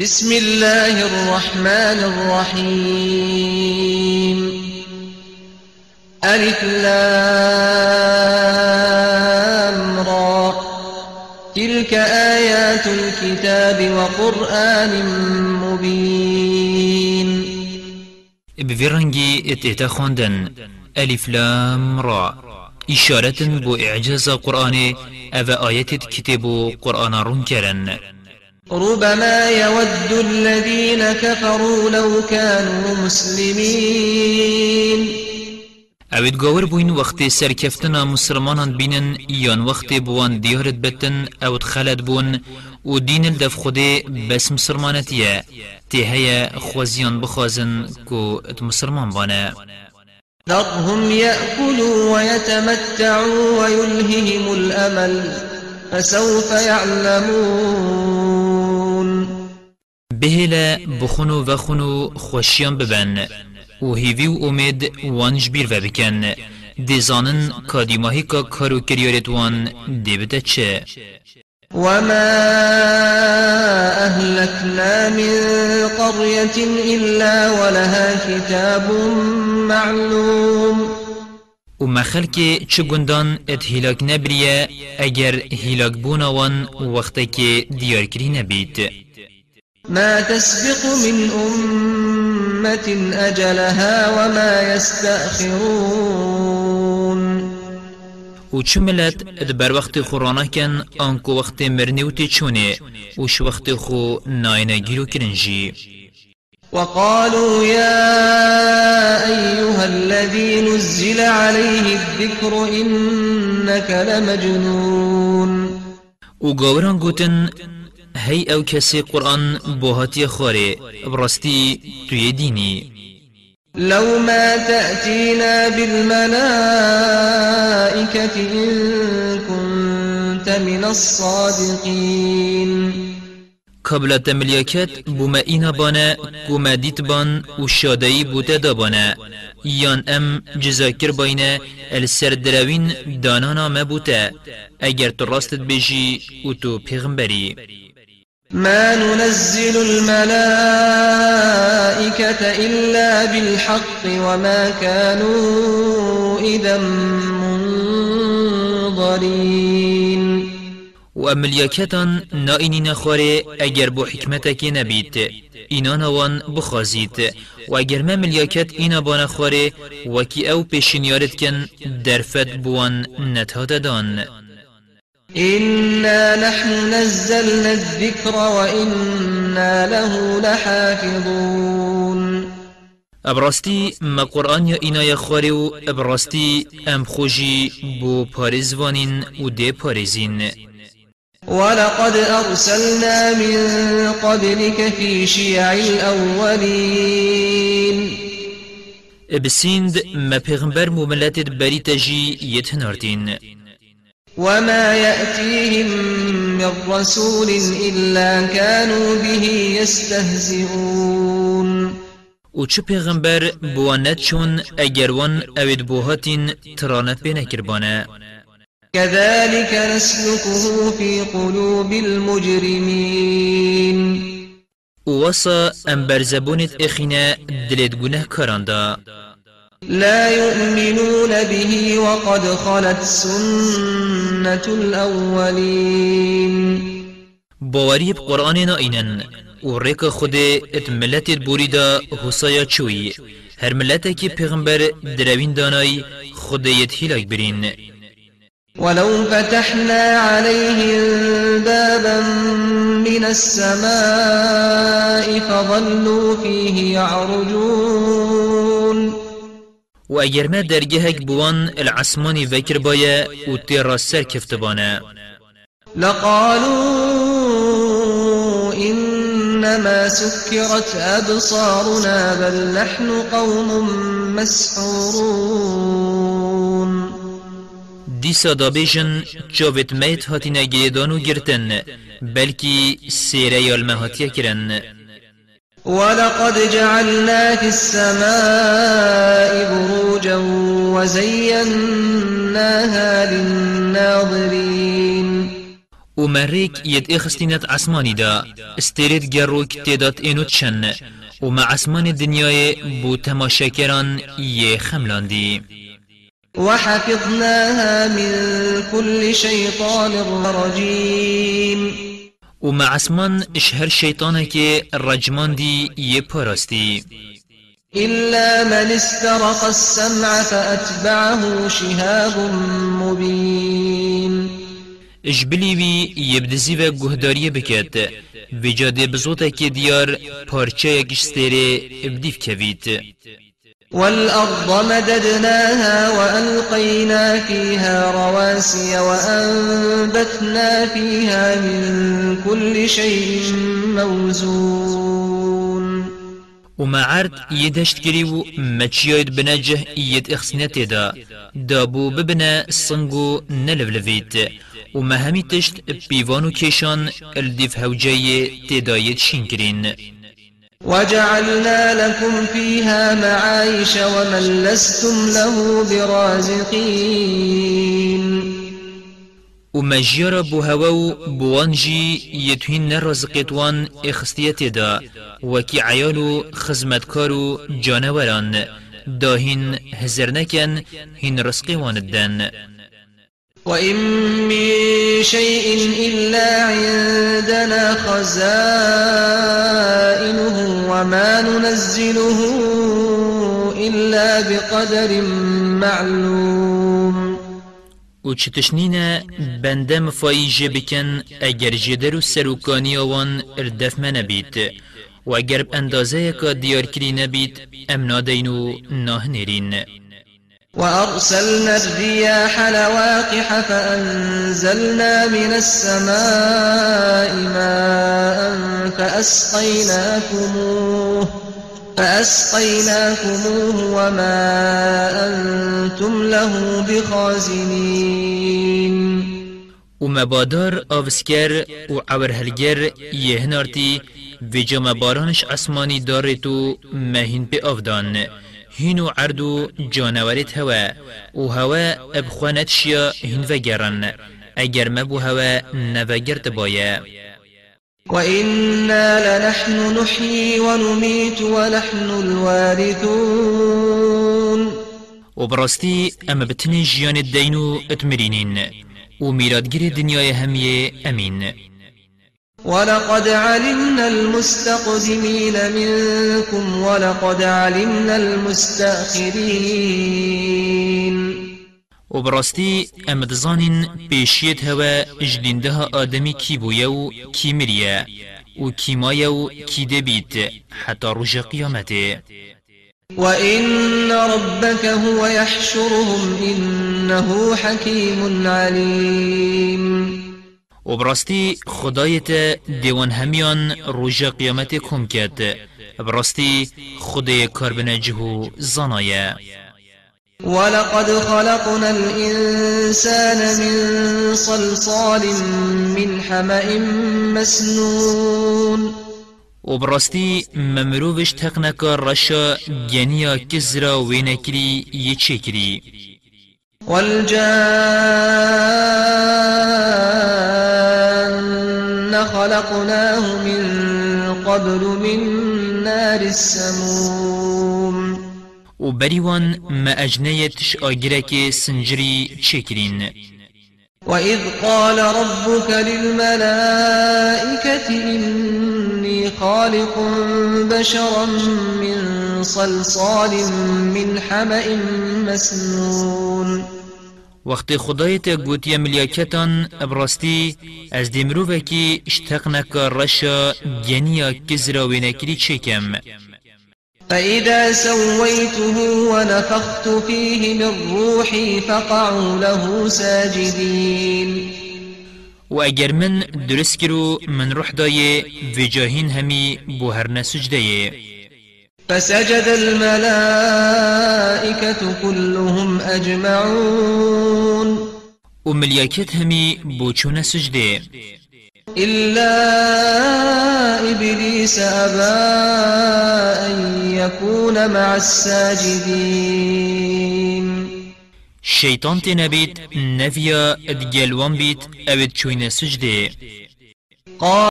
بسم الله الرحمن الرحيم. ألف لام را. تلك آيات الكتاب وقرآن مبين. بفرنجي اتتا خوندن. ألف لام را. إشارة بو إعجاز قرآن أفا آيات كتاب قرآن رنكرن ربما يود الذين كفروا لو كانوا مسلمين. اوید گاور بوین وقت سرکفتنا مسلمانان بینن یان وقت بوان دیارت بتن اوید خلد بون و دین الدف خوده بس مسلمانتیه تی هیا خوزیان بخوازن کو ات مسلمان بانه ذرهم يأكلوا ويتمتعوا ويلههم الأمل فسوف يعلمون. بهلا بخونو و خونو خوشیان ببن و هیوی و امید وانش بیر و بکن دیزانن کادیماهی که کارو کریارت وان دیبته چه وما أهلكنا من قرية إلا ولها كتاب معلوم. و مخلک چه گندان ات هیلاک نبریه اگر هیلاک بونوان وقتی که دیار کری نبید ما تسبق من أمة أجلها وما يستأخرون. و چه ملت ات بر وقت خورانا کن آنکو وقت مرنی و تی چونه و ش وقت خو ناینه گیرو کرنجی وقالوا يا أيها الذي نزل عليه الذكر إنك لمجنون. و گاوران گوتن هی أو کسی قرآن بوهاتی خواره براستی توی دینی. لو ما تأتينا بالملائكة إن كنت من الصادقين قبل تملیاکت بوما اینا بانه گوما دیت بان و شادایی بوده دا بانه. یان ام جزاکر باینه السر دروین دانانا ما بوده. اگر تو راستت بجی و تو پیغمبری. ما ننزل الملائكة إلا بالحق وما كانوا إذا منظرين. و املیاکتان نائینی نخواره اگر بو حکمتک نبید اینا نوان بخوازید. و اگر ما ملیاکت اینا بان خواره وکی أو پیشنیارت کن درفت بوان نتهاد دان إنا نحن نزلنا الذكر وإنا له لحافظون ابراستی ما قرآن یا اینا یا خواره و ابراستی أم خوشی بو پارزوانین و ده پارزین ولقد أرسلنا من قبلك في شيع الأولين بسیند ما پیغمبر مملت بری تجی یتناردین وما يأتيهم من رسول إلا كانوا به يستهزئون و چه پیغمبر بوانت چون اگر وان اوید بوهاتین ترانت بینه کربانه كذلك نسلكه في قلوب المجرمين وصا ام برزبونت اخينا دلت گناه كاراندا لا يؤمنون به وقد خلت سنة الأولين. باوری بقرآن نائنن و ریک خود ات ملت بوریدا حسایا چوی. هر ملت کی پیغمبر دروین دانای خود یت هیلاک برین. ولو فتحنا عليهم بابا من السماء فظلوا فيه يعرجون. و اگر ما درگهک بوان العسمانی وکر بایا و تیرا سر کفتبانه لقالوا إنما سكرت أبصارنا بل نحن قوم مسحورون. دیسا دابیجن جاوت میت هاتی نگیدانو گرتن بلکی سیره یالمه هاتیه کرن. ولقد جعلنا في السماء بروجا وزيناها للناظرين. و مريك يد إخستينت عسماني دا استريت گروك تيدات انو تشن و مع عسمان الدنيا بو تماشاكران يه خملاندي وحفظناها من كل شيطان رجيم. ومع عسمان اشهر شيطانك الرجمان دي يبارستي إلا من استرق السمع فأتبعه شهاب مبين اجبلی وی یبدزی و گهداری بکد و جاده بزوتا که دیار پارچه یکش ابدیف کوید والأرض مددناها وألقينا فيها رواسي وأنبتنا فيها من كل شيء موزون. وما عرض يدشت كريو مچيايد بنجه يد اخسنته دا دابو ببنا الصنگو نلفلفيت وما همي تشت بيوانو كيشان الدف هوجي تدايت شنكرين. وجعلنا لكم فيها معايش ومن لستم له برازقين. ومجيرا بوهواو بوانجي يتوين نرزقتوان اخستيت دا وكي عيالو خزمتكارو جانوران داهين هزرنكن هين رزقي واندن وإن من شيء إلا عندنا خزائنه وما ننزله إلا بقدر معلوم و چتشنینه بنده مفایی بکن اگر جدر و سروکانی آوان اردف منه بید و اگر اندازه که دیار کری وأرسلنا الرياح لواقح فأنزلنا من السماء ماء فأسقيناكموه فأسقيناكموه وما أنتم له بخازنين. و مبادار آوسکر و عور هلگر یهنارتی و جمع بارانش آسمانی دارتو مهین هینو عردو جانورت هوا. و هوا ابخوانت شیا هین وگرن اگر مبو هوا نوگرت بایا. وإنا لنحن نحيي ونميت ونحن الوارثون وبرستي أما بتني جيان الدينو اتمرينين وميرادگير دنياي هميه أمين ولقد علمنا المستقدمين منكم ولقد علمنا المستأخرين. وبرستي امد زانين بيشيت هوا جديندها آدمي كي بويا و كي مريا و قيامته وإن ربك هو يحشرهم إنه حكيم عليم. و براستی خدایت دیوان همیان روژا قیامت کم کرد. براستی خدای کار بنجهو زنایه ولقد خلقنا الإنسان من صلصال من حمأ مسنون. و براستی ممروفش تقنکا رشا گنیا کزرا وینکری یه چکری. والجان خلقناه من قبل من نار السموم. و بریوان ما اجنیتش آگرک سنجری چکرین وإذ قال ربك للملائكة إني خالق بشرا من صلصال من حمأ مسنون. وقت خدایت گوتی ملیاکتان ابراستی از دیمرووکی اشتقنک رشا گنیا کزرا وینکری چکم. فإذا سويته ونفخت فيه من روحي فقعوا له ساجدين. و اگر من درست کرو من روح دایه و جاهین همی بو هر نسجده فسجد الملائكة كلهم أجمعون. و ملیاکت همی بو چون سجده. إلا إبليس أبى أن يكون مع الساجدين. شیطان تنبید نفیا ادگلوان بید اوید چوین سجده. قال